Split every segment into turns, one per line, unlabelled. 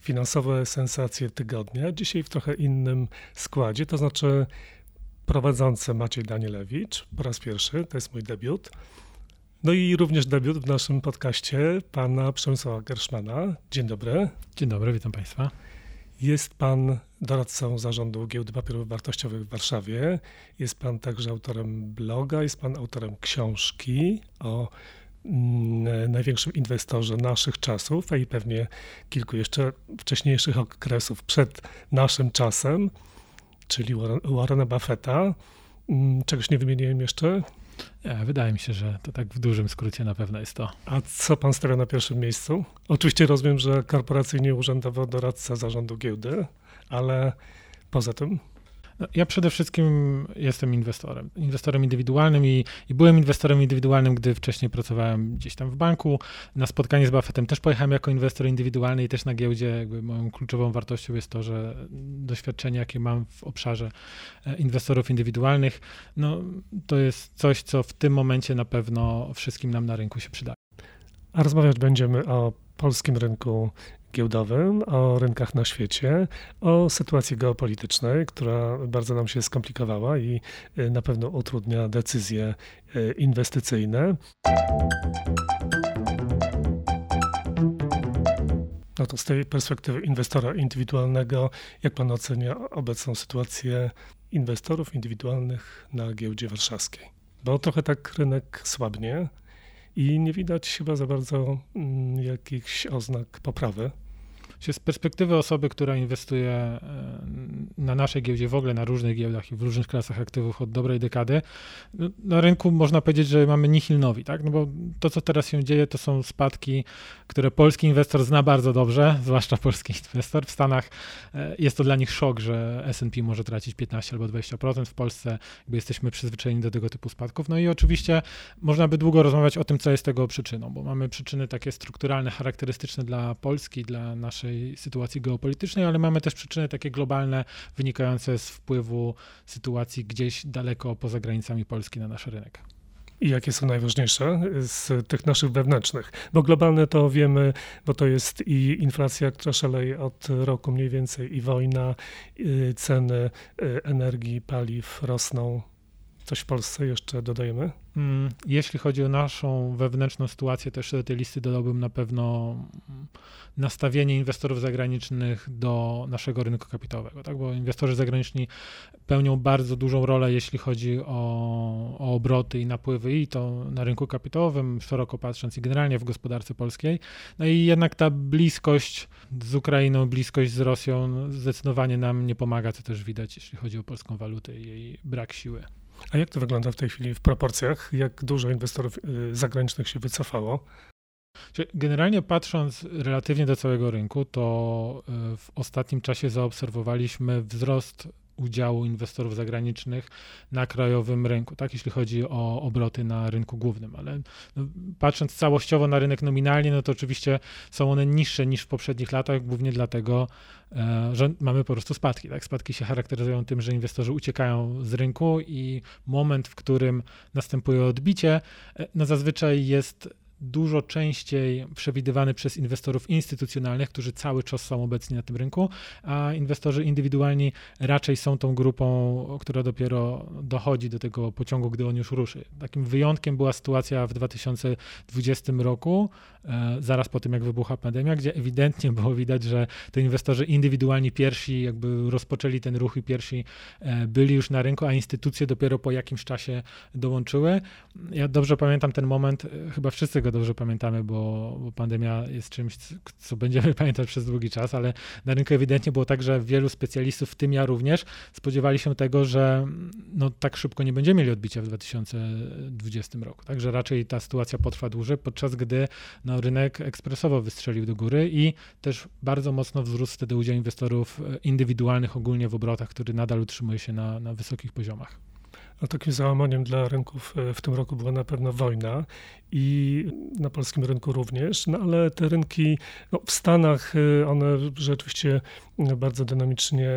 Finansowe sensacje tygodnia. Dzisiaj w trochę innym składzie, to znaczy prowadzący Maciej Danielewicz po raz pierwszy, to jest mój debiut. No i również debiut w naszym podcaście pana Przemysława Gerszmana. Dzień dobry.
Dzień dobry, witam państwa.
Jest pan doradcą zarządu Giełdy Papierów Wartościowych w Warszawie. Jest pan także autorem bloga, jest pan autorem książki o największym inwestorze naszych czasów, a i pewnie kilku jeszcze wcześniejszych okresów przed naszym czasem, czyli Warrena Buffetta. Mm, czegoś nie wymieniłem jeszcze?
Ja, wydaje mi się, że to tak w dużym skrócie na pewno jest to.
A co pan stawia na pierwszym miejscu? Oczywiście rozumiem, że korporacyjnie urzędowo doradca zarządu giełdy, ale poza tym?
No, ja przede wszystkim jestem inwestorem. Inwestorem indywidualnym i, i, byłem inwestorem indywidualnym, gdy wcześniej pracowałem gdzieś tam w banku. Na spotkanie z Buffettem też pojechałem jako inwestor indywidualny i też na giełdzie jakby moją kluczową wartością jest to, że doświadczenie, jakie mam w obszarze e, inwestorów indywidualnych, no to jest coś, co w tym momencie na pewno wszystkim nam na rynku się przyda.
A rozmawiać będziemy o polskim rynku giełdowym, o rynkach na świecie, o sytuacji geopolitycznej, która bardzo nam się skomplikowała i y, na pewno utrudnia decyzje y, inwestycyjne. No to z tej perspektywy inwestora indywidualnego, jak pan ocenia obecną sytuację inwestorów indywidualnych na giełdzie warszawskiej? Bo trochę tak rynek słabnie i nie widać chyba za bardzo mm, jakichś oznak poprawy.
Z perspektywy osoby, która inwestuje e, na naszej giełdzie, w ogóle na różnych giełdach i w różnych klasach aktywów od dobrej dekady, no, na rynku można powiedzieć, że mamy nihil nowi, tak? No bo to, co teraz się dzieje, to są spadki, które polski inwestor zna bardzo dobrze, zwłaszcza polski inwestor. W Stanach e, jest to dla nich szok, że S&P może tracić 15 albo 20%. W Polsce jakby jesteśmy przyzwyczajeni do tego typu spadków. No i oczywiście można by długo rozmawiać o tym, co jest tego przyczyną, bo mamy przyczyny takie strukturalne, charakterystyczne dla Polski, dla naszej naszej sytuacji geopolitycznej, ale mamy też przyczyny takie globalne, wynikające z wpływu sytuacji gdzieś daleko poza granicami Polski na nasz rynek.
I jakie są najważniejsze z tych naszych wewnętrznych? Bo globalne to wiemy, bo to jest i inflacja, która szaleje od roku mniej więcej, i wojna, i ceny y, energii, paliw rosną. Coś w Polsce jeszcze dodajemy?
Mm, jeśli chodzi o naszą wewnętrzną sytuację, też do tej listy dodałbym na pewno nastawienie inwestorów zagranicznych do naszego rynku kapitałowego, tak? bo inwestorzy zagraniczni pełnią bardzo dużą rolę, jeśli chodzi o, o obroty i napływy, i to na rynku kapitałowym, szeroko patrząc, i generalnie w gospodarce polskiej. No i jednak ta bliskość z Ukrainą, bliskość z Rosją zdecydowanie nam nie pomaga, co też widać, jeśli chodzi o polską walutę i jej brak siły.
A jak to wygląda w tej chwili w proporcjach? Jak dużo inwestorów y, zagranicznych się wycofało?
Generalnie patrząc relatywnie do całego rynku, to y, w ostatnim czasie zaobserwowaliśmy wzrost udziału inwestorów zagranicznych na krajowym rynku, tak, jeśli chodzi o obroty na rynku głównym, ale no, patrząc całościowo na rynek nominalnie, no to oczywiście są one niższe niż w poprzednich latach, głównie dlatego, e, że mamy po prostu spadki, tak, spadki się charakteryzują tym, że inwestorzy uciekają z rynku i moment, w którym następuje odbicie, e, no zazwyczaj jest dużo częściej przewidywany przez inwestorów instytucjonalnych, którzy cały czas są obecni na tym rynku, a inwestorzy indywidualni raczej są tą grupą, która dopiero dochodzi do tego pociągu, gdy on już ruszy. Takim wyjątkiem była sytuacja w 2020 roku, e, zaraz po tym jak wybuchła pandemia, gdzie ewidentnie było widać, że to inwestorzy indywidualni pierwsi jakby rozpoczęli ten ruch i pierwsi e, byli już na rynku, a instytucje dopiero po jakimś czasie dołączyły. Ja dobrze pamiętam ten moment, e, chyba wszyscy go ciągle dobrze pamiętamy, bo, bo pandemia jest czymś, co będziemy pamiętać przez długi czas, ale na rynku ewidentnie było tak, że wielu specjalistów, w tym ja również, spodziewali się tego, że no, tak szybko nie będziemy mieli odbicia w 2020 roku. Także raczej ta sytuacja potrwa dłużej, podczas gdy no, rynek ekspresowo wystrzelił do góry i też bardzo mocno wzrósł wtedy udział inwestorów indywidualnych ogólnie w obrotach, który nadal utrzymuje się na, na wysokich poziomach.
No, takim załamaniem dla rynków e, w tym roku była na pewno wojna i na polskim rynku również, no ale te rynki no, w Stanach e, one rzeczywiście bardzo dynamicznie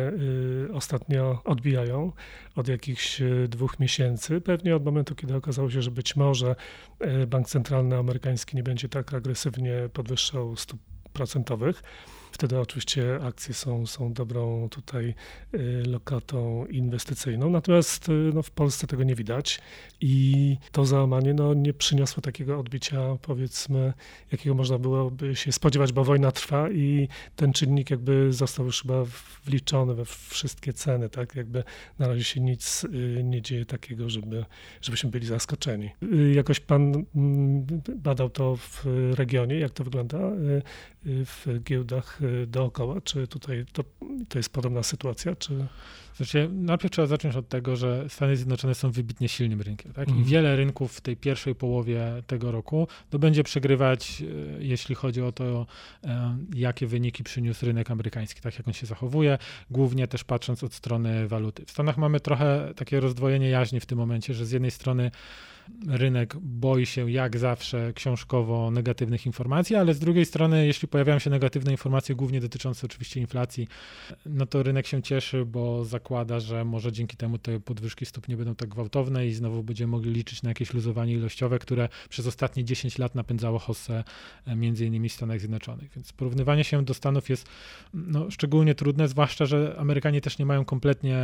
ostatnio odbijają od jakichś dwóch miesięcy, pewnie od momentu, kiedy okazało się, że być może bank centralny amerykański nie będzie tak agresywnie podwyższał stóp procentowych. Wtedy oczywiście akcje są, są dobrą tutaj y, lokatą inwestycyjną. Natomiast y, no, w Polsce tego nie widać i to załamanie no, nie przyniosło takiego odbicia, powiedzmy, jakiego można byłoby się spodziewać, bo wojna trwa i ten czynnik jakby został już chyba wliczony we wszystkie ceny, tak? Jakby na razie się nic y, nie dzieje takiego, żeby, żebyśmy byli zaskoczeni. Jakoś pan mm, badał to w regionie, jak to wygląda w giełdach Y, dookoła? Czy tutaj to, to jest podobna sytuacja? Czy...
Znaczy, najpierw trzeba zacząć od tego, że Stany Zjednoczone są wybitnie silnym rynkiem. Tak? I mhm. wiele rynków w tej pierwszej połowie tego roku to będzie przegrywać, y, jeśli chodzi o to, y, jakie wyniki przyniósł rynek amerykański, tak jak on się zachowuje, głównie też patrząc od strony waluty. W Stanach mamy trochę takie rozdwojenie jaźni w tym momencie, że z jednej strony rynek boi się jak zawsze książkowo negatywnych informacji, ale z drugiej strony, jeśli pojawiają się negatywne informacje, głównie dotyczące oczywiście inflacji, no to rynek się cieszy, bo zakłada, że może dzięki temu te podwyżki stóp nie będą tak gwałtowne i znowu będziemy mogli liczyć na jakieś luzowanie ilościowe, które przez ostatnie 10 lat napędzało hossę e, między innymi w Stanach Zjednoczonych. Więc porównywanie się do Stanów jest no, szczególnie trudne, zwłaszcza, że Amerykanie też nie mają kompletnie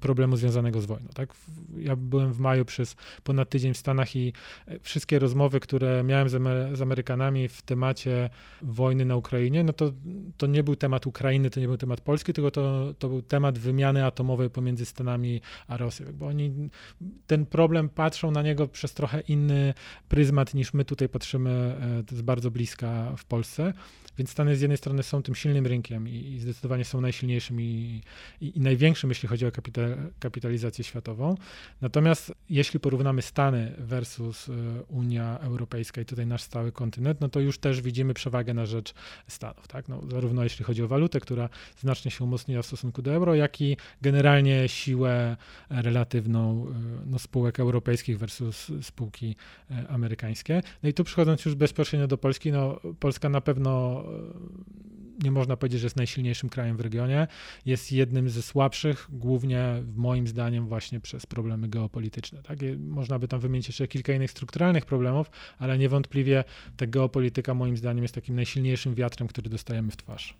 problemu związanego z wojną. Tak? Ja byłem w maju przez ponad tydzień w Stanach i e, wszystkie rozmowy, które miałem z, Amerykanami w temacie wojny na Ukrainie, no to, to nie był temat Ukrainy, to nie był temat Polski, tylko to, to był temat wymiany atomowej pomiędzy Stanami a Rosją. Bo oni ten problem patrzą na niego przez trochę inny pryzmat niż my tutaj patrzymy e, z bardzo bliska w Polsce. Więc Stany z jednej strony są tym silnym rynkiem i, i zdecydowanie są najsilniejszym i, i, i, największym, jeśli chodzi o kapital, kapitalizację światową. Natomiast jeśli porównamy Stany versus e, Unia Europejska i tutaj nasz stały kontynent, no to już też widzimy przewagę na rzecz Stanów. Tak? No, zarówno jeśli chodzi o walutę, która znacznie się umocniła w stosunku do euro, jak i generalnie siłę relatywną e, no, spółek europejskich versus spółki e, amerykańskie. No i tu przechodząc już bezpośrednio do Polski, no Polska na pewno nie można powiedzieć, że jest najsilniejszym krajem w regionie. Jest jednym ze słabszych, głównie moim zdaniem właśnie przez problemy geopolityczne. Tak? Można by tam wymienić jeszcze kilka innych strukturalnych problemów, ale niewątpliwie ta geopolityka moim zdaniem jest takim najsilniejszym wiatrem, który dostajemy w twarz.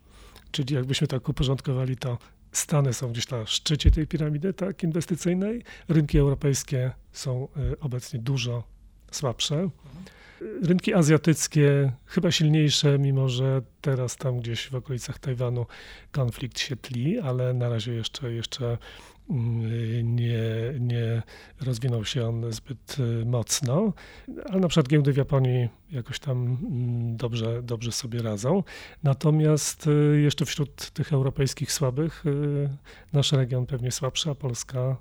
Czyli jakbyśmy tak uporządkowali to, Stany są gdzieś na szczycie tej piramidy tak, inwestycyjnej, rynki europejskie są y, obecnie dużo słabsze. Mhm. Rynki azjatyckie chyba silniejsze, mimo że teraz tam gdzieś w okolicach Tajwanu konflikt się tli, ale na razie jeszcze, jeszcze mm, nie, nie rozwinął się on zbyt y, mocno, ale na przykład giełdy w Japonii jakoś tam mm, dobrze, dobrze sobie radzą. Natomiast y, jeszcze wśród tych europejskich słabych y, nasz region pewnie słabszy, a Polska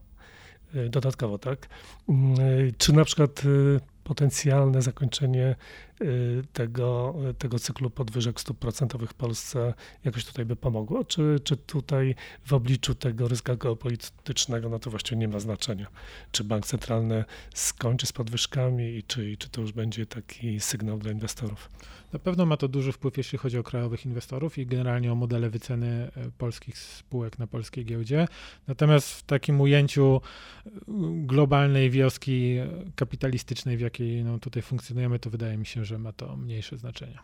dodatkowo, tak? Mm, czy na przykład potencjalne zakończenie y, tego, tego cyklu podwyżek stóp procentowych w Polsce jakoś tutaj by pomogło? Czy, czy tutaj w obliczu tego ryzyka geopolitycznego, no to właściwie nie ma znaczenia, czy bank centralny skończy z podwyżkami i czy, czy to już będzie taki sygnał dla inwestorów?
Na pewno ma to duży wpływ, jeśli chodzi o krajowych inwestorów i generalnie o modele wyceny e, polskich spółek na polskiej giełdzie. Natomiast w takim ujęciu e, globalnej wioski kapitalistycznej, w jakiej no, tutaj funkcjonujemy, to wydaje mi się, że ma to mniejsze znaczenie.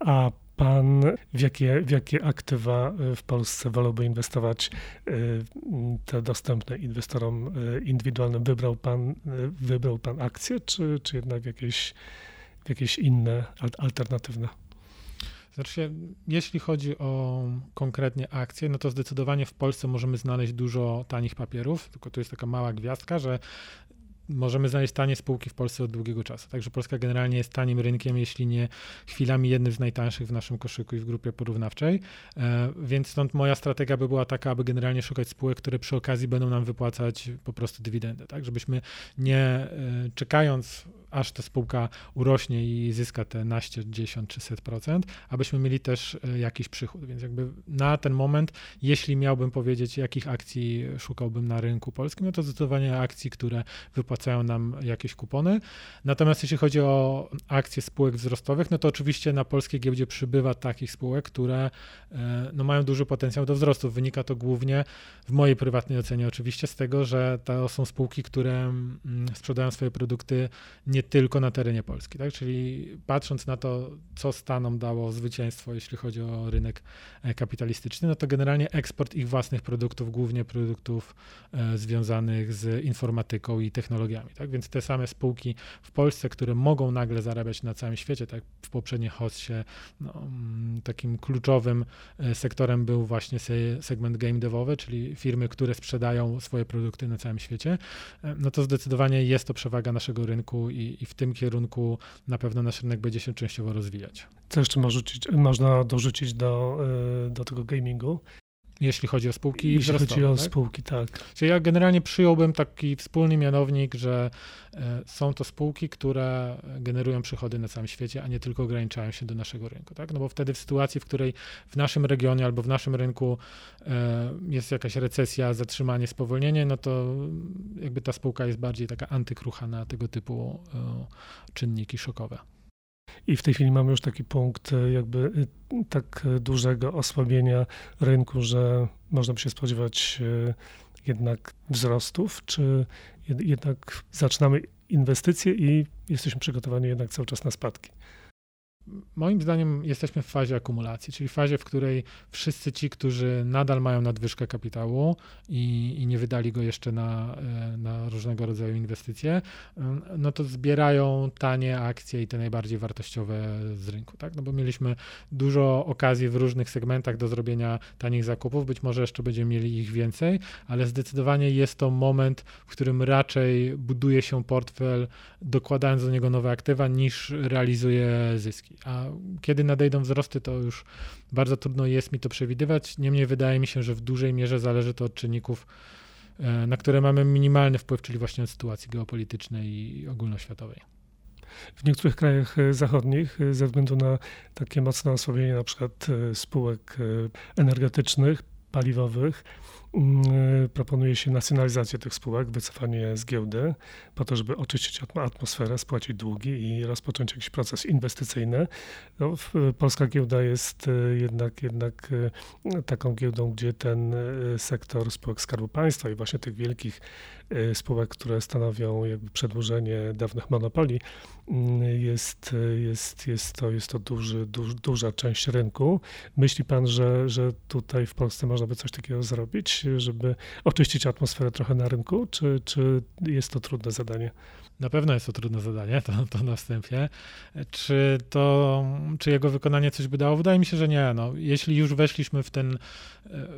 A pan w jakie, w jakie aktywa e, w Polsce wolałby inwestować te dostępne inwestorom indywidualnym? Wybrał pan, wybrał pan akcje, czy, czy jednak jakieś jakieś inne, alternatywne?
Znaczy, jeśli chodzi o konkretnie akcje, no to zdecydowanie w Polsce możemy znaleźć dużo tanich papierów, tylko tu jest taka mała gwiazdka, że możemy znaleźć tanie spółki w Polsce od długiego czasu. Także Polska generalnie jest tanim rynkiem, jeśli nie chwilami jednym z najtańszych w naszym koszyku i w grupie porównawczej. E, więc stąd moja strategia by była taka, aby generalnie szukać spółek, które przy okazji będą nam wypłacać po prostu dywidendę, tak? Żebyśmy nie e, czekając aż ta spółka urośnie i zyska te naście, 10 czy set procent, abyśmy mieli też e, jakiś przychód. Więc jakby na ten moment, jeśli miałbym powiedzieć, jakich akcji szukałbym na rynku polskim, no to zdecydowanie akcji, które wypłacają nam jakieś kupony. Natomiast jeśli chodzi o akcje spółek wzrostowych, no to oczywiście na polskiej giełdzie przybywa takich spółek, które e, no, mają duży potencjał do wzrostu. Wynika to głównie w mojej prywatnej ocenie oczywiście z tego, że to są spółki, które mm, sprzedają swoje produkty nie tylko na terenie Polski. Tak? Czyli patrząc na to, co Stanom dało zwycięstwo, jeśli chodzi o rynek e, kapitalistyczny, no to generalnie eksport ich własnych produktów, głównie produktów e, związanych z informatyką i technologiami. Tak? Więc te same spółki w Polsce, które mogą nagle zarabiać na całym świecie, tak w poprzedniej hostie no, mm, takim kluczowym e, sektorem był właśnie segment game devowy, czyli firmy, które sprzedają swoje produkty na całym świecie, no to zdecydowanie jest to przewaga naszego rynku i, i w tym kierunku na pewno nasz rynek będzie się częściowo rozwijać.
Co jeszcze można dorzucić do, e, do tego gamingu?
Jeśli chodzi o spółki
Jeśli chodzi o tak? spółki, tak.
Czyli ja generalnie przyjąłbym taki wspólny mianownik, że e, są to spółki, które generują przychody na całym świecie, a nie tylko ograniczają się do naszego rynku. Tak? No bo wtedy w sytuacji, w której w naszym regionie albo w naszym rynku e, jest jakaś recesja, zatrzymanie, spowolnienie, no to jakby ta spółka jest bardziej taka antykrucha na tego typu e, czynniki szokowe.
I w tej chwili mamy już taki punkt e, jakby e, tak dużego osłabienia rynku, że można by się spodziewać e, jednak wzrostów, czy jednak zaczynamy inwestycje i jesteśmy przygotowani jednak cały czas na spadki.
Moim zdaniem jesteśmy w fazie akumulacji, czyli fazie, w której wszyscy ci, którzy nadal mają nadwyżkę kapitału i, i, nie wydali go jeszcze na, e, na różnego rodzaju inwestycje, no to zbierają tanie akcje i te najbardziej wartościowe z rynku, tak? No bo mieliśmy dużo okazji w różnych segmentach do zrobienia tanich zakupów, być może jeszcze będziemy mieli ich więcej, ale zdecydowanie jest to moment, w którym raczej buduje się portfel, dokładając do niego nowe aktywa, niż realizuje zyski. A kiedy nadejdą wzrosty, to już bardzo trudno jest mi to przewidywać. Niemniej wydaje mi się, że w dużej mierze zależy to od czynników, e, na które mamy minimalny wpływ, czyli właśnie od sytuacji geopolitycznej i ogólnoświatowej.
W niektórych krajach e, zachodnich, e, ze względu na takie mocne osłabienie na przykład spółek energetycznych, paliwowych, proponuje się nacjonalizację tych spółek, wycofanie z giełdy, po to, żeby oczyścić atmosferę, spłacić długi i rozpocząć jakiś proces inwestycyjny. No, polska giełda jest y, jednak, jednak taką giełdą, gdzie ten sektor spółek Skarbu Państwa i właśnie tych wielkich spółek, które stanowią jakby przedłużenie dawnych monopolii, mm, jest, jest, jest, to, jest to duży, duż, duża część rynku. Myśli pan, że, że tutaj w Polsce można by coś takiego zrobić? Żeby oczyścić atmosferę trochę na rynku, czy, czy jest to trudne zadanie?
Na pewno jest to trudne zadanie, to, to na wstępie. Czy, to, czy jego wykonanie coś by dało? Wydaje mi się, że nie. No, jeśli już weszliśmy w ten e,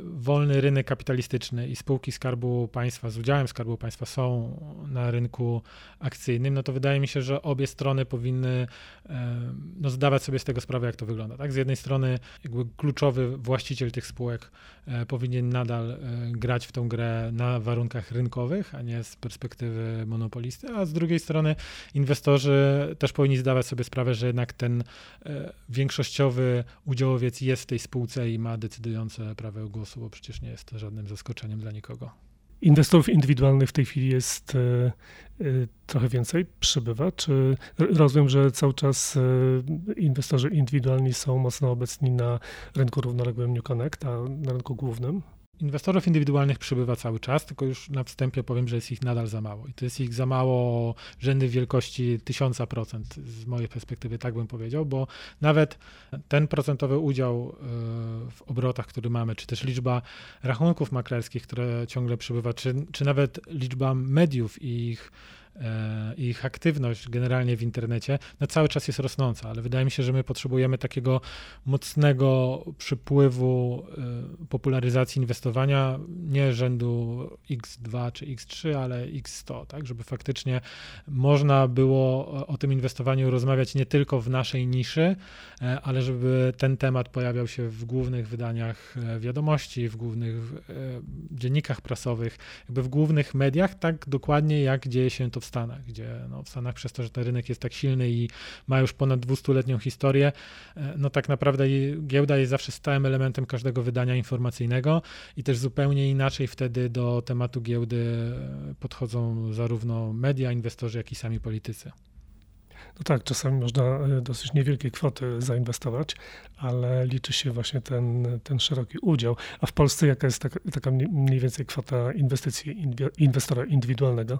wolny rynek kapitalistyczny i spółki Skarbu Państwa z udziałem Skarbu Państwa są na rynku akcyjnym, no to wydaje mi się, że obie strony powinny e, no, zdawać sobie z tego sprawę, jak to wygląda. Tak? Z jednej strony kluczowy właściciel tych spółek e, powinien nadal grać w tą grę na warunkach rynkowych, a nie z perspektywy monopolisty, a z drugiej strony inwestorzy też powinni zdawać sobie sprawę, że jednak ten e, większościowy udziałowiec jest w tej spółce i ma decydujące prawo głosu, bo przecież nie jest to żadnym zaskoczeniem dla nikogo.
Inwestorów indywidualnych w tej chwili jest e, e, trochę więcej, przybywa? Czy rozumiem, że cały czas inwestorzy indywidualni są mocno obecni na rynku równoległym New Connect, a na rynku głównym?
Inwestorów indywidualnych przybywa cały czas, tylko już na wstępie powiem, że jest ich nadal za mało. I to jest ich za mało rzędy wielkości tysiąca procent, z mojej perspektywy tak bym powiedział, bo nawet ten procentowy udział e, w obrotach, który mamy, czy też liczba rachunków maklerskich, które ciągle przybywa, czy, czy nawet liczba mediów i ich ich aktywność generalnie w internecie no cały czas jest rosnąca, ale wydaje mi się, że my potrzebujemy takiego mocnego przypływu popularyzacji inwestowania, nie rzędu X2 czy X3, ale X100, tak, żeby faktycznie można było o tym inwestowaniu rozmawiać nie tylko w naszej niszy, ale żeby ten temat pojawiał się w głównych wydaniach wiadomości, w głównych dziennikach prasowych, jakby w głównych mediach, tak dokładnie jak dzieje się to w Stanach, gdzie no, w Stanach przez to, że ten rynek jest tak silny i ma już ponad 200-letnią historię, e, no tak naprawdę giełda jest zawsze stałym elementem każdego wydania informacyjnego i też zupełnie inaczej wtedy do tematu giełdy e, podchodzą zarówno media, inwestorzy, jak i sami politycy.
No tak, czasami można e, dosyć niewielkie kwoty zainwestować, ale liczy się właśnie ten, ten szeroki udział. A w Polsce jaka jest taka, taka mniej więcej kwota inwestycji inwestora indywidualnego?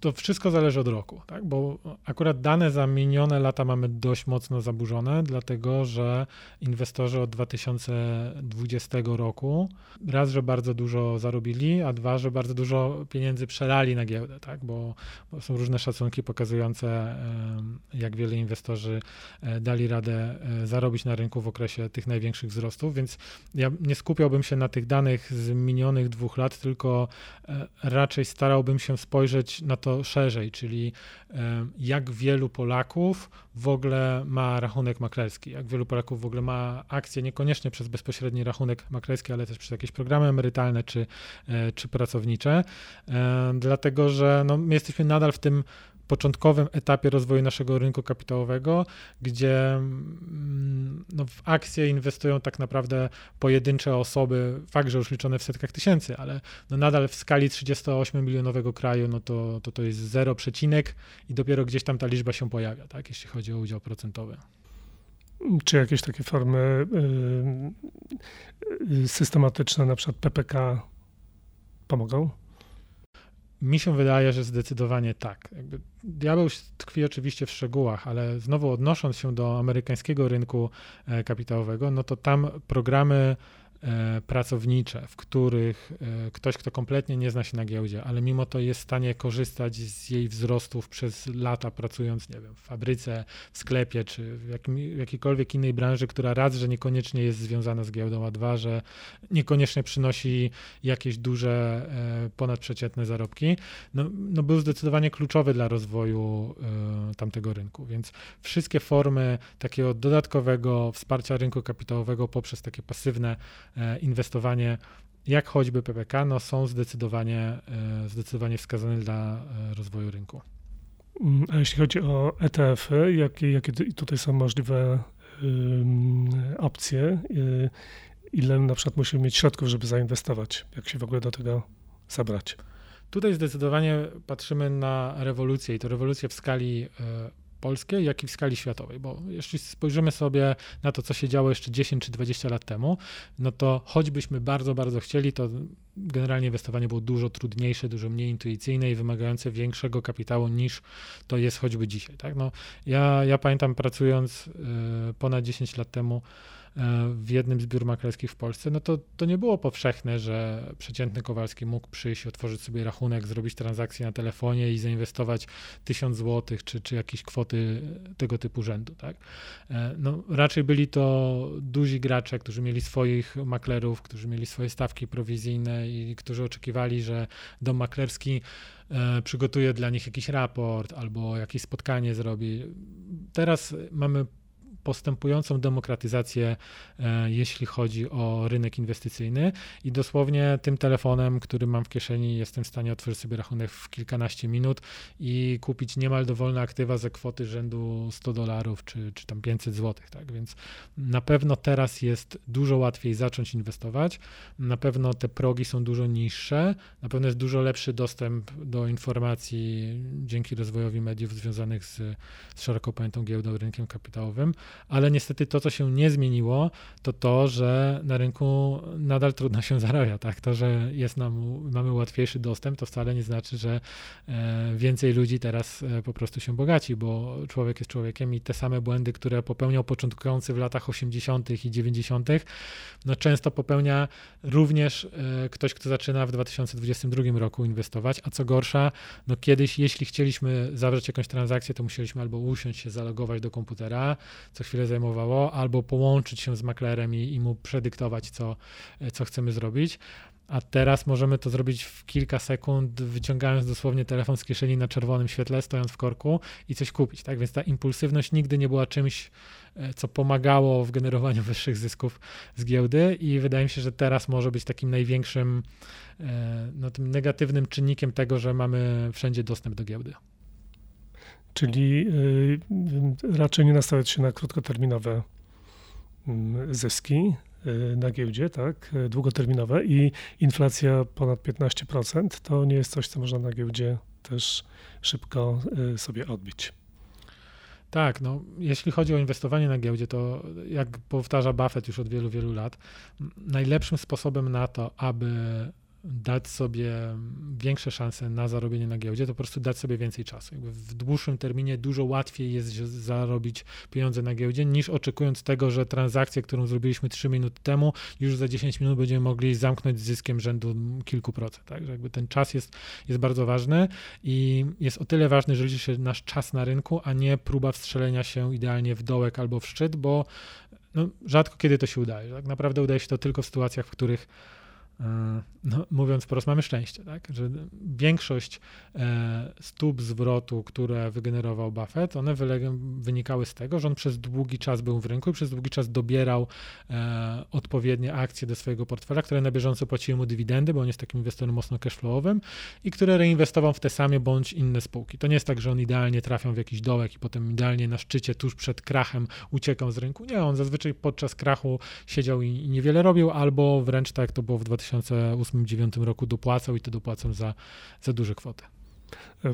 to wszystko zależy od roku, tak? bo akurat dane za minione lata mamy dość mocno zaburzone, dlatego że inwestorzy od 2020 roku raz, że bardzo dużo zarobili, a dwa, że bardzo dużo pieniędzy przelali na giełdę, tak? bo, bo są różne szacunki pokazujące, jak wiele inwestorzy e, dali radę e, zarobić na rynku w okresie tych największych wzrostów, więc ja nie skupiałbym się na tych danych z minionych dwóch lat, tylko e, raczej starałbym się spojrzeć na to, szerzej, czyli jak wielu Polaków w ogóle ma rachunek maklerski, jak wielu Polaków w ogóle ma akcje, niekoniecznie przez bezpośredni rachunek maklerski, ale też przez jakieś programy emerytalne czy, e, czy pracownicze, dlatego że no, my jesteśmy nadal w tym początkowym etapie rozwoju naszego rynku kapitałowego, gdzie mm, no, w akcje inwestują tak naprawdę pojedyncze osoby, fakt, że już liczone w setkach tysięcy, ale no nadal w skali 38-milionowego kraju, no to, to to jest zero przecinek i dopiero gdzieś tam ta liczba się pojawia, tak, jeśli chodzi o udział procentowy.
Czy jakieś takie formy y, y, systematyczne, na przykład PPK pomogą?
Mi się wydaje, że zdecydowanie tak. Jakby diabeł tkwi oczywiście w szczegółach, ale znowu odnosząc się do amerykańskiego rynku e, kapitałowego, no to tam programy pracownicze, w których e, ktoś, kto kompletnie nie zna się na giełdzie, ale mimo to jest w stanie korzystać z jej wzrostów przez lata, pracując, nie wiem, w fabryce, w sklepie, czy w, jakim, w jakiejkolwiek innej branży, która raz, że niekoniecznie jest związana z giełdą, a dwa, że niekoniecznie przynosi jakieś duże, e, ponadprzeciętne zarobki, no, no był zdecydowanie kluczowy dla rozwoju tamtego rynku. Więc wszystkie formy takiego dodatkowego wsparcia rynku kapitałowego poprzez takie pasywne E, inwestowanie, jak choćby PPK, no są zdecydowanie, e, zdecydowanie wskazane dla e, rozwoju rynku.
Mm, a jeśli chodzi o ETF-y, jakie, jakie tutaj są możliwe opcje? Ile na przykład musimy mieć środków, żeby zainwestować? Jak się w ogóle do tego zabrać?
Tutaj zdecydowanie patrzymy na rewolucję i to rewolucję w skali polskiej, jak i w skali światowej, bo jeśli spojrzymy sobie na to, co się działo jeszcze 10 czy 20 lat temu, no to choćbyśmy bardzo, bardzo chcieli, to generalnie inwestowanie było dużo trudniejsze, dużo mniej intuicyjne i wymagające większego kapitału niż to jest choćby dzisiaj. Tak? No, ja, ja pamiętam pracując y, ponad 10 lat temu, w jednym z biur maklerskich w Polsce, no to, to nie było powszechne, że przeciętny Kowalski mógł przyjść, otworzyć sobie rachunek, zrobić transakcję na telefonie i zainwestować tysiąc złotych czy, czy jakieś kwoty tego typu rzędu. Tak? E, no, raczej byli to duzi gracze, którzy mieli swoich maklerów, którzy mieli swoje stawki prowizyjne i którzy oczekiwali, że dom maklerski e, przygotuje dla nich jakiś raport albo jakieś spotkanie zrobi. Teraz mamy postępującą demokratyzację, e, jeśli chodzi o rynek inwestycyjny. I dosłownie tym telefonem, który mam w kieszeni, jestem w stanie otworzyć sobie rachunek w kilkanaście minut i kupić niemal dowolne aktywa za kwoty rzędu 100 dolarów czy, czy tam 500 złotych, tak? Więc na pewno teraz jest dużo łatwiej zacząć inwestować, na pewno te progi są dużo niższe, na pewno jest dużo lepszy dostęp do informacji dzięki rozwojowi mediów związanych z, z szeroko pojętą giełdą, rynkiem kapitałowym, ale niestety to, co się nie zmieniło, to to, że na rynku nadal trudno się zarabia. Tak? To, że jest nam, mamy łatwiejszy dostęp, to wcale nie znaczy, że e, więcej ludzi teraz e, po prostu się bogaci, bo człowiek jest człowiekiem i te same błędy, które popełniał początkujący w latach 80. i 90., no często popełnia również e, ktoś, kto zaczyna w 2022 roku inwestować, a co gorsza, no kiedyś, jeśli chcieliśmy zawrzeć jakąś transakcję, to musieliśmy albo usiąść się, zalogować do komputera, co chwilę zajmowało, albo połączyć się z maklerem i, i mu predyktować, co, co chcemy zrobić. A teraz możemy to zrobić w kilka sekund, wyciągając dosłownie telefon z kieszeni na czerwonym świetle, stojąc w korku i coś kupić. Tak więc ta impulsywność nigdy nie była czymś, e, co pomagało w generowaniu wyższych zysków z giełdy, i wydaje mi się, że teraz może być takim największym, e, no, tym negatywnym czynnikiem tego, że mamy wszędzie dostęp do giełdy.
Czyli e, raczej nie nastawiać się na krótkoterminowe mm, zyski, Y, na giełdzie, tak, y, długoterminowe i inflacja ponad 15%, to nie jest coś, co można na giełdzie też szybko y, sobie odbić.
Tak, no, jeśli chodzi o inwestowanie na giełdzie, to jak powtarza Buffett już od wielu, wielu lat, najlepszym sposobem na to, aby dać sobie większe szanse na zarobienie na giełdzie, to po prostu dać sobie więcej czasu. Jakby w dłuższym terminie dużo łatwiej jest zarobić pieniądze na giełdzie, niż oczekując tego, że transakcję, którą zrobiliśmy 3 minuty temu, już za 10 minut będziemy mogli zamknąć z zyskiem rzędu kilku procent. Także jakby ten czas jest, jest bardzo ważny i jest o tyle ważny, że liczy się nasz czas na rynku, a nie próba wstrzelenia się idealnie w dołek albo w szczyt, bo no, rzadko kiedy to się udaje. Tak naprawdę udaje się to tylko w sytuacjach, w których no, mówiąc wprost, mamy szczęście, tak? że większość e, stóp zwrotu, które wygenerował Buffett, one wynikały z tego, że on przez długi czas był w rynku i przez długi czas dobierał e, odpowiednie akcje do swojego portfela, które na bieżąco płaciły mu dywidendy, bo on jest takim inwestorem mocno cashflowowym i które reinwestował w te same bądź inne spółki. To nie jest tak, że on idealnie trafiał w jakiś dołek i potem idealnie na szczycie, tuż przed krachem uciekał z rynku. Nie, on zazwyczaj podczas krachu siedział i, niewiele robił, albo wręcz tak to było w 2000 2008-2009 roku dopłacał i to dopłacał za, za duże kwoty.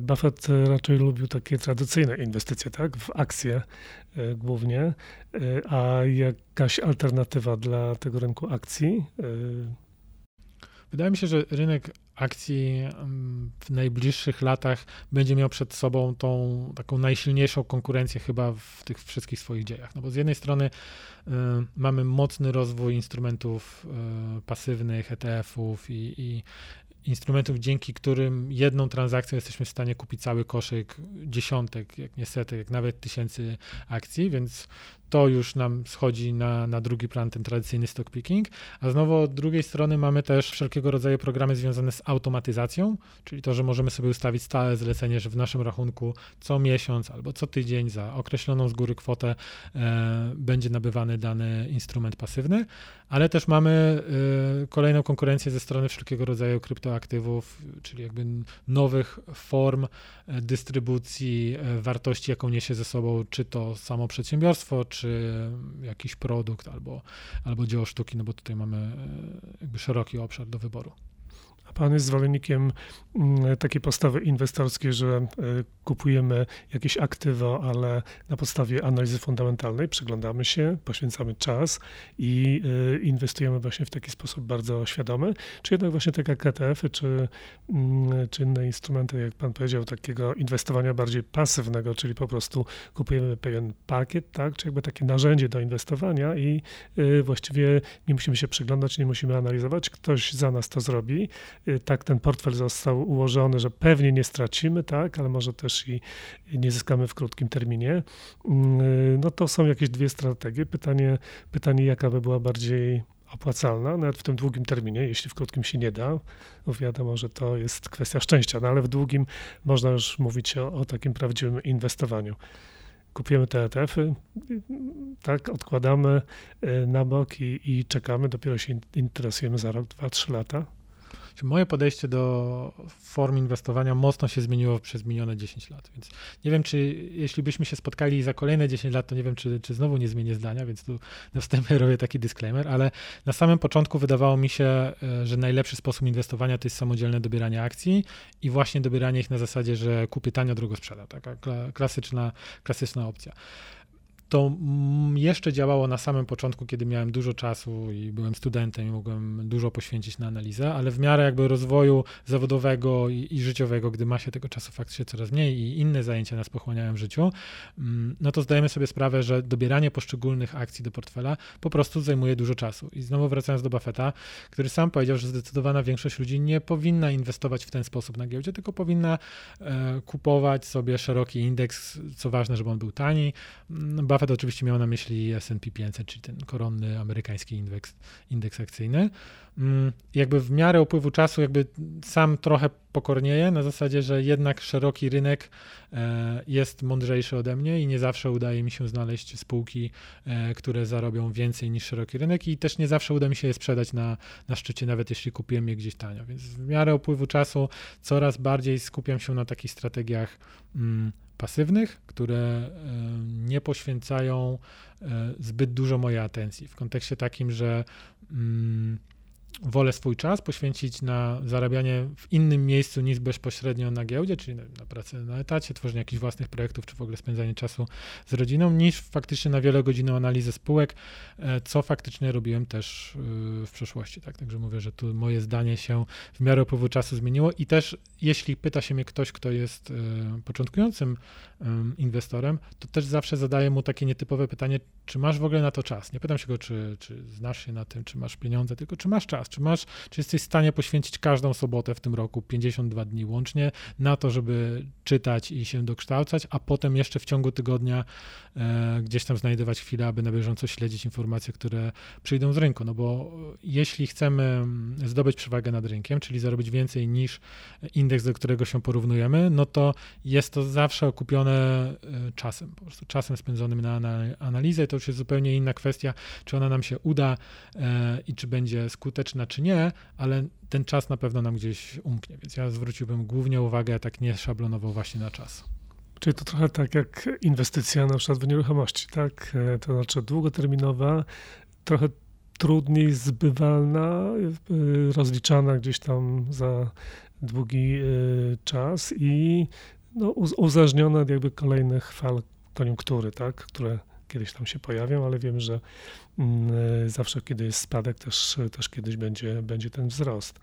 Buffett raczej lubił takie tradycyjne inwestycje, tak? W akcje e, głównie, e, a jakaś alternatywa dla tego rynku akcji? E,
Wydaje mi się, że rynek akcji w najbliższych latach będzie miał przed sobą tą taką najsilniejszą konkurencję chyba w tych wszystkich swoich dziejach. No bo z jednej strony y, mamy mocny rozwój instrumentów y, pasywnych, ETF-ów i, i instrumentów, dzięki którym jedną transakcją jesteśmy w stanie kupić cały koszyk dziesiątek, jak nie setek, jak nawet tysięcy akcji, więc to już nam schodzi na, na drugi plan, ten tradycyjny stock picking, a znowu od drugiej strony mamy też wszelkiego rodzaju programy związane z automatyzacją, czyli to, że możemy sobie ustawić stałe zlecenie, że w naszym rachunku co miesiąc albo co tydzień za określoną z góry kwotę e, będzie nabywany dany instrument pasywny, ale też mamy e, kolejną konkurencję ze strony wszelkiego rodzaju kryptoaktywów, czyli jakby nowych form e, dystrybucji e, wartości, jaką niesie ze sobą czy to samo przedsiębiorstwo, czy czy jakiś produkt albo, albo dzieło sztuki, no bo tutaj mamy e, jakby szeroki obszar do wyboru.
Pan jest zwolennikiem mm, takiej postawy inwestorskiej, że e, kupujemy jakieś aktywa, ale na podstawie analizy fundamentalnej przyglądamy się, poświęcamy czas i e, inwestujemy właśnie w taki sposób bardzo świadomy, czy jednak właśnie tak jak ETF-y, czy, mm, czy inne instrumenty, jak pan powiedział, takiego inwestowania bardziej pasywnego, czyli po prostu kupujemy pewien pakiet, tak, czy jakby takie narzędzie do inwestowania i e, właściwie nie musimy się przyglądać, nie musimy analizować, ktoś za nas to zrobi, tak ten portfel został ułożony, że pewnie nie stracimy, tak, ale może też i nie zyskamy w krótkim terminie. Y, no to są jakieś dwie strategie. Pytanie, pytanie jaka by była bardziej opłacalna, nawet w tym długim terminie, jeśli w krótkim się nie da, bo wiadomo, że to jest kwestia szczęścia, no ale w długim można już mówić o, o takim prawdziwym inwestowaniu. Kupujemy te ETF-y, tak, odkładamy y, na bok i, i czekamy, dopiero się interesujemy za rok, dwa, trzy lata.
Moje podejście do form inwestowania mocno się zmieniło przez minione 10 lat, więc nie wiem, czy jeśli byśmy się spotkali za kolejne 10 lat, to nie wiem, czy, czy znowu nie zmienię zdania, więc tu na wstępie robię taki disclaimer, ale na samym początku wydawało mi się, e, że najlepszy sposób inwestowania to jest samodzielne dobieranie akcji i właśnie dobieranie ich na zasadzie, że kupię tanio, drogo sprzedam. Taka klasyczna, klasyczna opcja to jeszcze działało na samym początku, kiedy miałem dużo czasu i byłem studentem i mogłem dużo poświęcić na analizę, ale w miarę jakby rozwoju zawodowego i, i życiowego, gdy ma się tego czasu faktycznie coraz mniej i inne zajęcia nas pochłaniają w życiu, mm, no to zdajemy sobie sprawę, że dobieranie poszczególnych akcji do portfela po prostu zajmuje dużo czasu. I znowu wracając do Buffetta, który sam powiedział, że zdecydowana większość ludzi nie powinna inwestować w ten sposób na giełdzie, tylko powinna e, kupować sobie szeroki indeks, co ważne, żeby on był tani. Mm, Buffett oczywiście miał na myśli S&P 500, czyli ten koronny amerykański indeks, indeks akcyjny. Mm, jakby w miarę upływu czasu jakby sam trochę pokornieje na zasadzie, że jednak szeroki rynek e, jest mądrzejszy ode mnie i nie zawsze udaje mi się znaleźć spółki, e, które zarobią więcej niż szeroki rynek i też nie zawsze uda mi się je sprzedać na, na szczycie, nawet jeśli kupiłem je gdzieś tanio. Więc w miarę upływu czasu coraz bardziej skupiam się na takich strategiach mm, pasywnych, które e, nie poświęcają zbyt dużo mojej atencji. W kontekście takim, że mm, wolę swój czas poświęcić na zarabianie w innym miejscu niż bezpośrednio na giełdzie, czyli na, na pracę na etacie, tworzenie jakichś własnych projektów, czy w ogóle spędzanie czasu z rodziną, niż faktycznie na wielogodzinną analizę spółek, e, co faktycznie robiłem też e, w przeszłości. Tak? Także mówię, że tu moje zdanie się w miarę upływu czasu zmieniło i też jeśli pyta się mnie ktoś, kto jest e, początkującym inwestorem, to też zawsze zadaję mu takie nietypowe pytanie, czy masz w ogóle na to czas? Nie pytam się go, czy, czy znasz się na tym, czy masz pieniądze, tylko czy masz czas, czy masz, czy jesteś w stanie poświęcić każdą sobotę w tym roku, 52 dni łącznie, na to, żeby czytać i się dokształcać, a potem jeszcze w ciągu tygodnia e, gdzieś tam znajdować chwilę, aby na bieżąco śledzić informacje, które przyjdą z rynku. No bo jeśli chcemy mm, zdobyć przewagę nad rynkiem, czyli zarobić więcej niż indeks, do którego się porównujemy, no to jest to zawsze okupione e, czasem, po prostu czasem spędzonym na analizę. To już jest zupełnie inna kwestia, czy ona nam się uda e, i czy będzie skuteczna, czy nie, ale ten czas na pewno nam gdzieś umknie, więc ja zwróciłbym głównie uwagę tak nieszablonowo właśnie na czas.
Czyli to trochę tak jak inwestycja na przykład w nieruchomości, tak? E, to znaczy długoterminowa, trochę trudniej zbywalna, rozliczana gdzieś tam za długi czas i no, uzależnione od jakby kolejnych fal koniunktury, tak, które kiedyś tam się pojawią, ale wiem, że mm, zawsze kiedy jest spadek, też, też kiedyś będzie, będzie ten wzrost.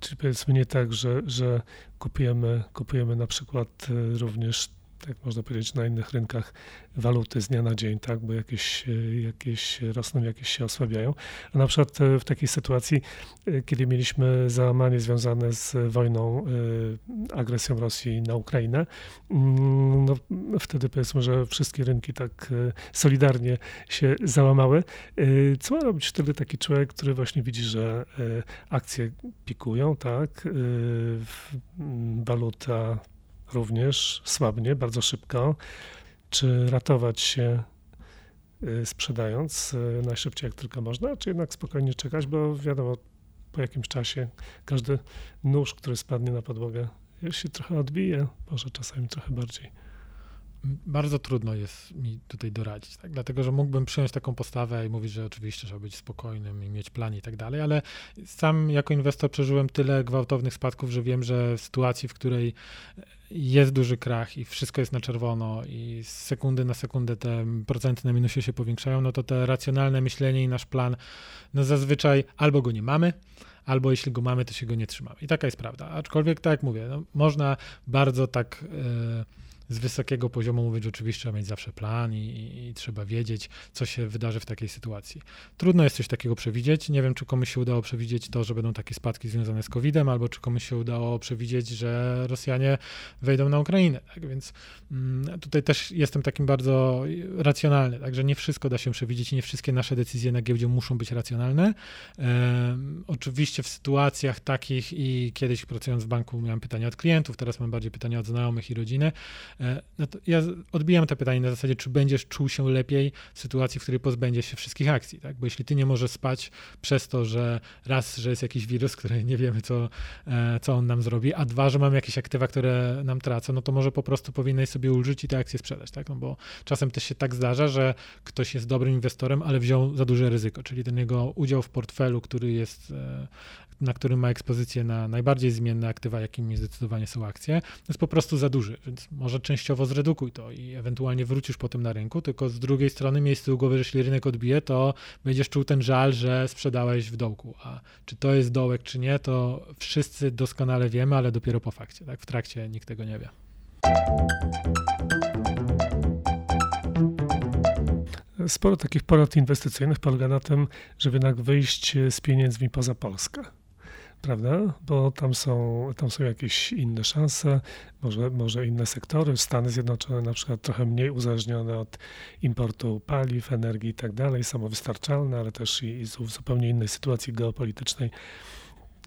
Czyli powiedzmy nie tak, że, że kupujemy, kupujemy na przykład y, również tak można powiedzieć, na innych rynkach waluty z dnia na dzień, tak, bo jakieś, jakieś rosną, jakieś się osłabiają. A na przykład e, w takiej sytuacji, e, kiedy mieliśmy załamanie związane z wojną, e, agresją Rosji na Ukrainę, mm, no, wtedy powiedzmy, że wszystkie rynki tak solidarnie się załamały. Co ma robić wtedy taki człowiek, który właśnie widzi, że akcje pikują, tak, waluta również słabnie, bardzo szybko. Czy ratować się y, sprzedając y, najszybciej jak tylko można, czy jednak spokojnie czekać, bo wiadomo, po jakimś czasie każdy nóż, który spadnie na podłogę, się trochę odbije, może czasami trochę bardziej
bardzo trudno jest mi tutaj doradzić, tak? dlatego że mógłbym przyjąć taką postawę i mówić, że oczywiście trzeba być spokojnym i mieć plan i tak dalej, ale sam jako inwestor przeżyłem tyle gwałtownych spadków, że wiem, że w sytuacji, w której jest duży krach i wszystko jest na czerwono i z sekundy na sekundę te procenty na minusie się powiększają, no to te racjonalne myślenie i nasz plan, no zazwyczaj albo go nie mamy, albo jeśli go mamy, to się go nie trzymamy. I taka jest prawda. Aczkolwiek, tak jak mówię, no, można bardzo tak... Yy, z wysokiego poziomu mówić, że oczywiście trzeba mieć zawsze plan i, i, trzeba wiedzieć, co się wydarzy w takiej sytuacji. Trudno jest coś takiego przewidzieć. Nie wiem, czy komuś się udało przewidzieć to, że będą takie spadki związane z COVID-em, albo czy komuś się udało przewidzieć, że Rosjanie wejdą na Ukrainę. Tak więc mm, tutaj też jestem takim bardzo racjonalny, także nie wszystko da się przewidzieć i nie wszystkie nasze decyzje na giełdzie muszą być racjonalne. Oczywiście w sytuacjach takich i kiedyś pracując w banku miałem pytania od klientów, teraz mam bardziej pytania od znajomych i rodziny. E, no ja odbijam to pytanie na zasadzie, czy będziesz czuł się lepiej w sytuacji, w której pozbędziesz się wszystkich akcji, tak? Bo jeśli ty nie możesz spać przez to, że raz, że jest jakiś wirus, który nie wiemy, co, e, co on nam zrobi, a dwa, że mamy jakieś aktywa, które nam tracą, no to może po prostu powinieneś sobie ulżyć i te akcje sprzedać, tak? No bo czasem też się tak zdarza, że ktoś jest dobrym inwestorem, ale wziął za duże ryzyko, czyli ten jego udział w portfelu, który jest e, na którym ma ekspozycję na najbardziej zmienne aktywa, jakimi zdecydowanie są akcje, jest po prostu za duży, więc może częściowo zredukuj to i ewentualnie wrócisz potem na rynku, tylko z drugiej strony miej z tyłu głowy, jeśli rynek odbije, to będziesz czuł ten żal, że sprzedałeś w dołku. A czy to jest dołek, czy nie, to wszyscy doskonale wiemy, ale dopiero po fakcie. Tak? W trakcie nikt tego nie wie.
Sporo takich porad inwestycyjnych polega na tym, żeby jednak wyjść z pieniędzmi poza Polskę. Prawda? Bo tam są, tam są jakieś inne szanse, może, może inne sektory. Stany Zjednoczone na przykład trochę mniej uzależnione od importu paliw, energii i tak dalej, samowystarczalne, ale też i, i w zupełnie innej sytuacji geopolitycznej.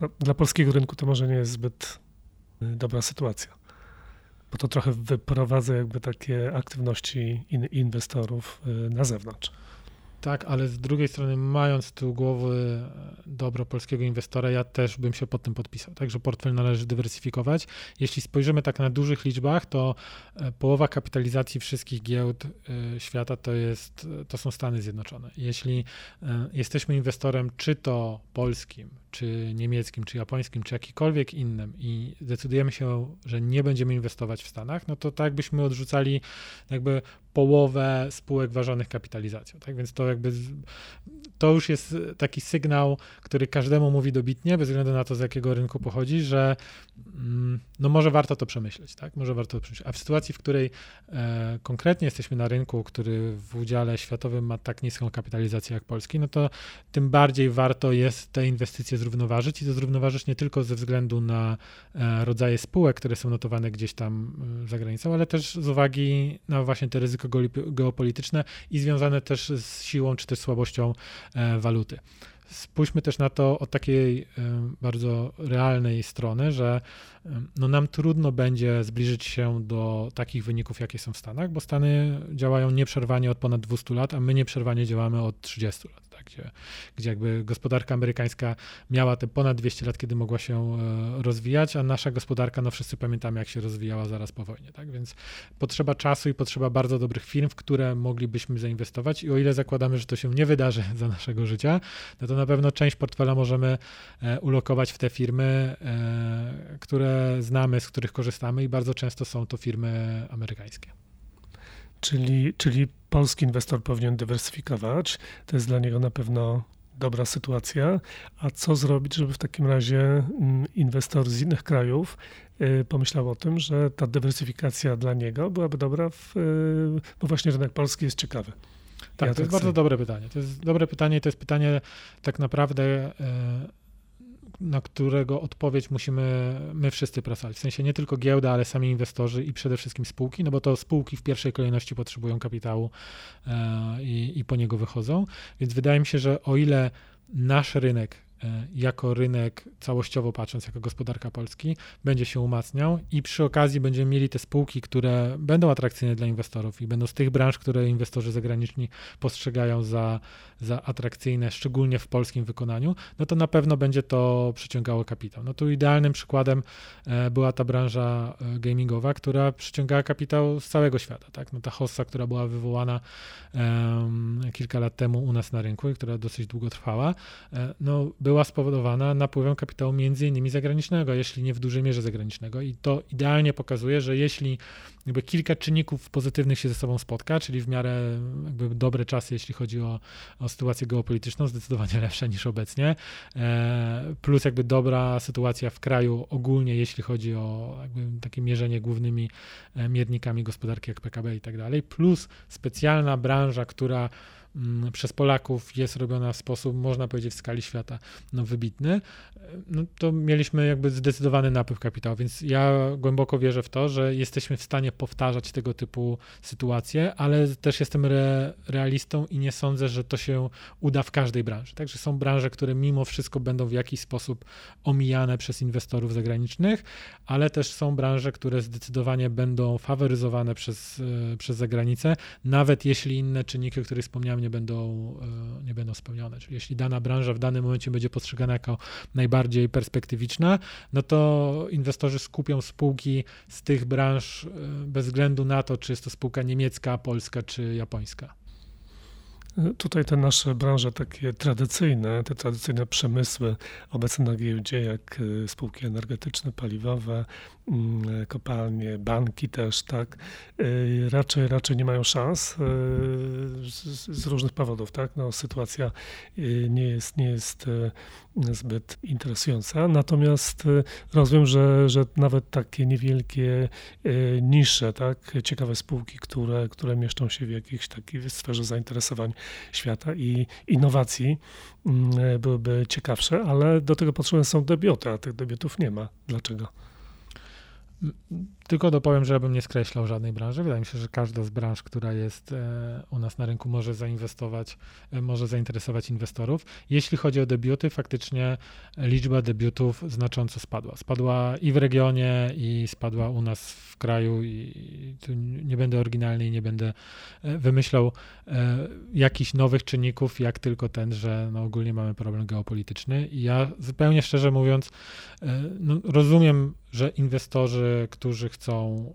No, dla polskiego rynku to może nie jest zbyt y, dobra sytuacja bo to trochę wyprowadza jakby takie aktywności in, inwestorów y, na zewnątrz.
Tak, ale z drugiej strony, mając tu głowy e, dobro polskiego inwestora, ja też bym się pod tym podpisał. Także portfel należy dywersyfikować. Jeśli spojrzymy tak na dużych liczbach, to e, połowa kapitalizacji wszystkich giełd e, świata to, jest, to są Stany Zjednoczone. Jeśli jesteśmy inwestorem, czy to polskim, czy niemieckim, czy japońskim, czy jakikolwiek innym i decydujemy się, że nie będziemy inwestować w Stanach, no to tak byśmy odrzucali jakby połowę spółek ważonych kapitalizacją. Tak więc to jakby to już jest taki sygnał, który każdemu mówi dobitnie, bez względu na to, z jakiego rynku pochodzi, że mm, no może warto to przemyśleć, tak? Może warto to przemyśleć. A w sytuacji, w której e, konkretnie jesteśmy na rynku, który w udziale światowym ma tak niską kapitalizację jak Polski, no to tym bardziej warto jest te inwestycje zrównoważyć i to zrównoważyć nie tylko ze względu na e, rodzaje spółek, które są notowane gdzieś tam e, za granicą, ale też z uwagi na właśnie te ryzyko geopolityczne i związane też z siłą czy też słabością e, waluty. Spójrzmy też na to od takiej bardzo realnej strony, że no nam trudno będzie zbliżyć się do takich wyników, jakie są w Stanach, bo Stany działają nieprzerwanie od ponad 200 lat, a my nieprzerwanie działamy od 30 lat gdzie, gdzie jakby gospodarka amerykańska miała te ponad 200 lat, kiedy mogła się e, rozwijać, a nasza gospodarka, no wszyscy pamiętamy, jak się rozwijała zaraz po wojnie, tak? Więc potrzeba czasu i potrzeba bardzo dobrych firm, w które moglibyśmy zainwestować i o ile zakładamy, że to się nie wydarzy za naszego życia, no to na pewno część portfela możemy e, ulokować w te firmy, e, które znamy, z których korzystamy i bardzo często są to firmy amerykańskie.
Czyli, czyli polski inwestor powinien dywersyfikować. To jest dla niego na pewno dobra sytuacja. A co zrobić, żeby w takim razie mm, inwestor z innych krajów y, pomyślał o tym, że ta dywersyfikacja dla niego byłaby dobra, w, y, bo właśnie rynek polski jest ciekawy.
Tak, ja to jest bardzo dobre pytanie. To jest dobre pytanie, to jest pytanie tak naprawdę y, na którego odpowiedź musimy my wszyscy pracować. W sensie nie tylko giełda, ale sami inwestorzy i przede wszystkim spółki, no bo to spółki w pierwszej kolejności potrzebują kapitału e, i, i po niego wychodzą. Więc wydaje mi się, że o ile nasz rynek jako rynek całościowo patrząc, jako gospodarka Polski, będzie się umacniał i przy okazji będziemy mieli te spółki, które będą atrakcyjne dla inwestorów i będą z tych branż, które inwestorzy zagraniczni postrzegają za, za atrakcyjne, szczególnie w polskim wykonaniu, no to na pewno będzie to przyciągało kapitał. No tu idealnym przykładem e, była ta branża e, gamingowa, która przyciągała kapitał z całego świata. Tak? No ta hossa, która była wywołana um, kilka lat temu u nas na rynku i która dosyć długo trwała, no była spowodowana napływem kapitału między innymi zagranicznego, jeśli nie w dużej mierze zagranicznego. I to idealnie pokazuje, że jeśli jakby kilka czynników pozytywnych się ze sobą spotka, czyli w miarę jakby dobre czasy, jeśli chodzi o, o sytuację geopolityczną, zdecydowanie lepsze niż obecnie, e, plus jakby dobra sytuacja w kraju ogólnie, jeśli chodzi o jakby takie mierzenie głównymi e, miernikami gospodarki jak PKB i tak dalej, plus specjalna branża, która przez Polaków jest robiona w sposób, można powiedzieć, w skali świata no, wybitny, no, to mieliśmy jakby zdecydowany napływ kapitału, więc ja głęboko wierzę w to, że jesteśmy w stanie powtarzać tego typu sytuacje, ale też jestem re, realistą i nie sądzę, że to się uda w każdej branży. Także są branże, które mimo wszystko będą w jakiś sposób omijane przez inwestorów zagranicznych, ale też są branże, które zdecydowanie będą faworyzowane przez, e, przez zagranicę, nawet jeśli inne czynniki, o których wspomniałem, nie będą, e, nie będą spełnione. Czyli jeśli dana branża w danym momencie będzie postrzegana jako najbardziej perspektywiczna, no to inwestorzy skupią spółki z tych branż e, bez względu na to, czy jest to spółka niemiecka, polska czy japońska.
Tutaj te nasze branże takie tradycyjne, te tradycyjne przemysły obecne na giełdzie, jak y, spółki energetyczne, paliwowe, mm, kopalnie, banki też, tak, y, raczej, raczej nie mają szans y, z różnych powodów, tak. No, sytuacja nie jest, nie jest zbyt interesująca. Natomiast rozumiem, że, że nawet takie niewielkie nisze, tak, ciekawe spółki, które, które mieszczą się w jakiejś takiej sferze zainteresowań świata i innowacji mm, byłyby ciekawsze, ale do tego potrzebne są debiuty, a tych debiutów nie ma. Dlaczego?
Tylko dopowiem, żebym nie skreślał żadnej branży. Wydaje mi się, że każda z branż, która jest e, u nas na rynku, może zainwestować, e, może zainteresować inwestorów. Jeśli chodzi o debiuty, faktycznie liczba debiutów znacząco spadła. Spadła i w regionie, i spadła u nas w kraju. I tu nie będę oryginalny i nie będę e, wymyślał jakichś nowych czynników, jak tylko ten, że no ogólnie mamy problem geopolityczny. I ja zupełnie szczerze mówiąc, no rozumiem, że inwestorzy, którzy chcą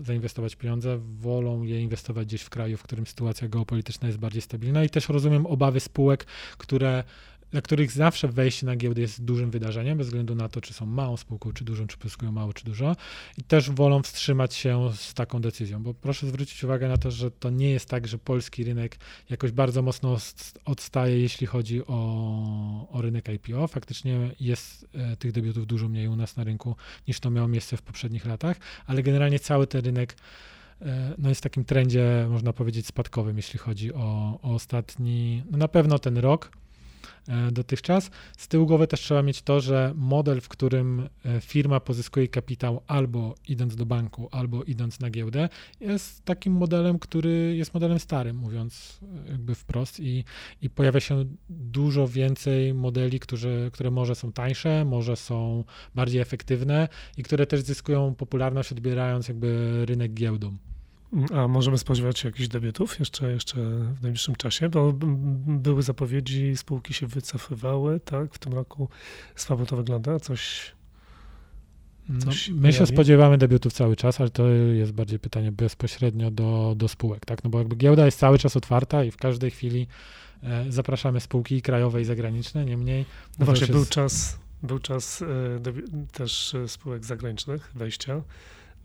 e, zainwestować pieniądze, wolą je inwestować gdzieś w kraju, w którym sytuacja geopolityczna jest bardziej stabilna. I też rozumiem obawy spółek, które dla których zawsze wejście na giełdę jest dużym wydarzeniem, bez względu na to, czy są małą spółką, czy dużą, czy pyskują mało, czy dużo. I też wolą wstrzymać się z taką decyzją, bo proszę zwrócić uwagę na to, że to nie jest tak, że polski rynek jakoś bardzo mocno odstaje, jeśli chodzi o, o rynek IPO. Faktycznie jest e, tych debiutów dużo mniej u nas na rynku, niż to miało miejsce w poprzednich latach, ale generalnie cały ten rynek e, no jest w takim trendzie, można powiedzieć, spadkowym, jeśli chodzi o, o ostatni, no na pewno ten rok, dotychczas. Z tyłu głowy też trzeba mieć to, że model, w którym e, firma pozyskuje kapitał albo idąc do banku, albo idąc na giełdę, jest takim modelem, który jest modelem starym, mówiąc e, jakby wprost i, i pojawia się dużo więcej modeli, które, które może są tańsze, może są bardziej efektywne i które też zyskują popularność odbierając jakby rynek giełdą.
A możemy spodziewać się jakichś debiutów jeszcze, jeszcze w najbliższym czasie, bo były zapowiedzi, spółki się wycofywały, tak? W tym roku słabo to wygląda, coś.
No, my się spodziewamy debiutów cały czas, ale to jest bardziej pytanie bezpośrednio do, do spółek, tak? No bo jakby giełda jest cały czas otwarta i w każdej chwili e, zapraszamy spółki krajowe i zagraniczne, niemniej.
No właśnie, był czas, był czas e, też e, spółek zagranicznych wejścia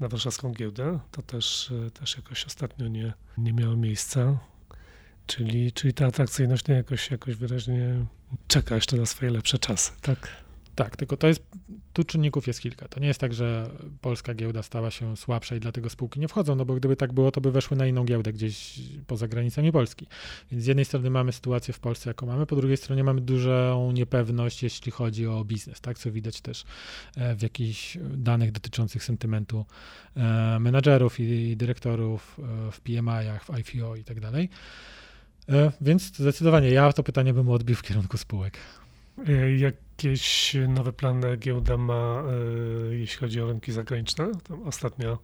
na warszawską giełdę. To też, e, też jakoś ostatnio nie, nie miało miejsca. Czyli, czyli ta atrakcyjność nie jakoś, jakoś wyraźnie czeka jeszcze na swoje lepsze czasy, tak?
Tak, tylko to jest, tu czynników jest kilka. To nie jest tak, że polska giełda stała się słabsza i dlatego spółki nie wchodzą, no bo gdyby tak było, to by weszły na inną giełdę gdzieś poza granicami Polski. Więc z jednej strony mamy sytuację w Polsce, jaką mamy, po drugiej stronie mamy dużą niepewność, jeśli chodzi o biznes, tak, co widać też e, w jakichś danych dotyczących sentymentu e, menadżerów i dyrektorów e, w PMI-ach, w IPO i tak dalej. Więc zdecydowanie ja to pytanie bym odbił w kierunku spółek.
Jakieś nowe plany giełda ma, e, jeśli chodzi o rynki zagraniczne? Tam ostatnio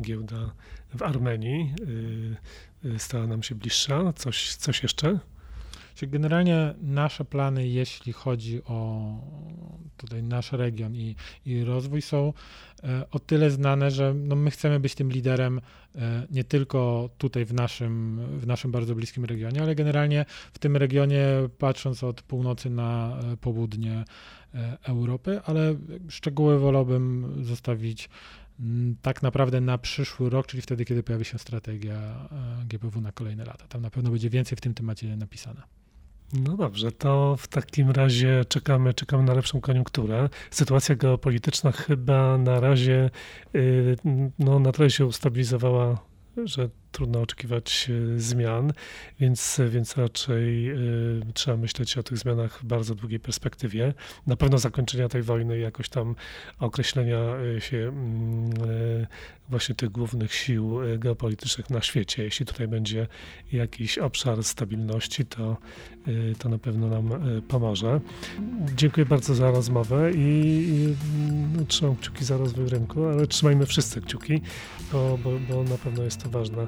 giełda w Armenii e, stała nam się bliższa. Coś, coś jeszcze?
Generalnie nasze plany, jeśli chodzi o tutaj nasz region i, i rozwój, są e, o tyle znane, że no my chcemy być tym liderem e, nie tylko tutaj w naszym, w naszym bardzo bliskim regionie, ale generalnie w tym regionie, patrząc od północy na e, południe Europy, ale szczegóły wolałbym zostawić tak naprawdę na przyszły rok, czyli wtedy, kiedy pojawi się strategia GPW na kolejne lata. Tam na pewno będzie więcej w tym temacie napisane.
No dobrze, to w takim razie czekamy, czekamy na lepszą koniunkturę. Sytuacja geopolityczna chyba na razie y, no, na tyle się ustabilizowała, że trudno oczekiwać e, zmian, więc, więc raczej y, trzeba myśleć o tych zmianach w bardzo długiej perspektywie. Na pewno zakończenia tej wojny, jakoś tam określenia się y, właśnie tych głównych sił geopolitycznych na świecie. Jeśli tutaj będzie jakiś obszar stabilności, to, to na pewno nam pomoże. Dziękuję bardzo za rozmowę i, i no, trzymam kciuki za rozwój rynku, ale trzymajmy wszyscy kciuki, bo, bo, bo na pewno jest to ważne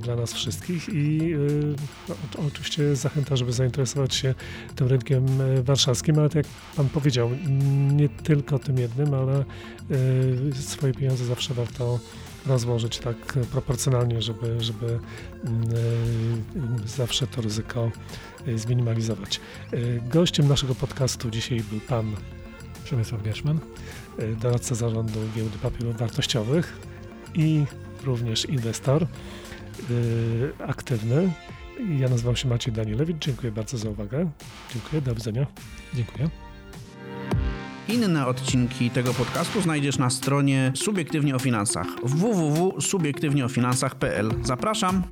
dla nas wszystkich i y, no, oczywiście zachęta, żeby zainteresować się tym rynkiem y, warszawskim, ale tak jak Pan powiedział, nie tylko tym jednym, ale swoje pieniądze zawsze warto rozłożyć tak proporcjonalnie, żeby, żeby zawsze to ryzyko zminimalizować. Gościem naszego podcastu dzisiaj był pan
Przemysław Gerszman,
doradca zarządu giełdy papierów wartościowych i również inwestor aktywny. Ja nazywam się Maciej Danielewicz. Dziękuję bardzo za uwagę. Dziękuję. Do widzenia.
Dziękuję.
Inne odcinki tego podcastu znajdziesz na stronie Subiektywnie o Finansach www.subiektywnieofinansach.pl. Zapraszam!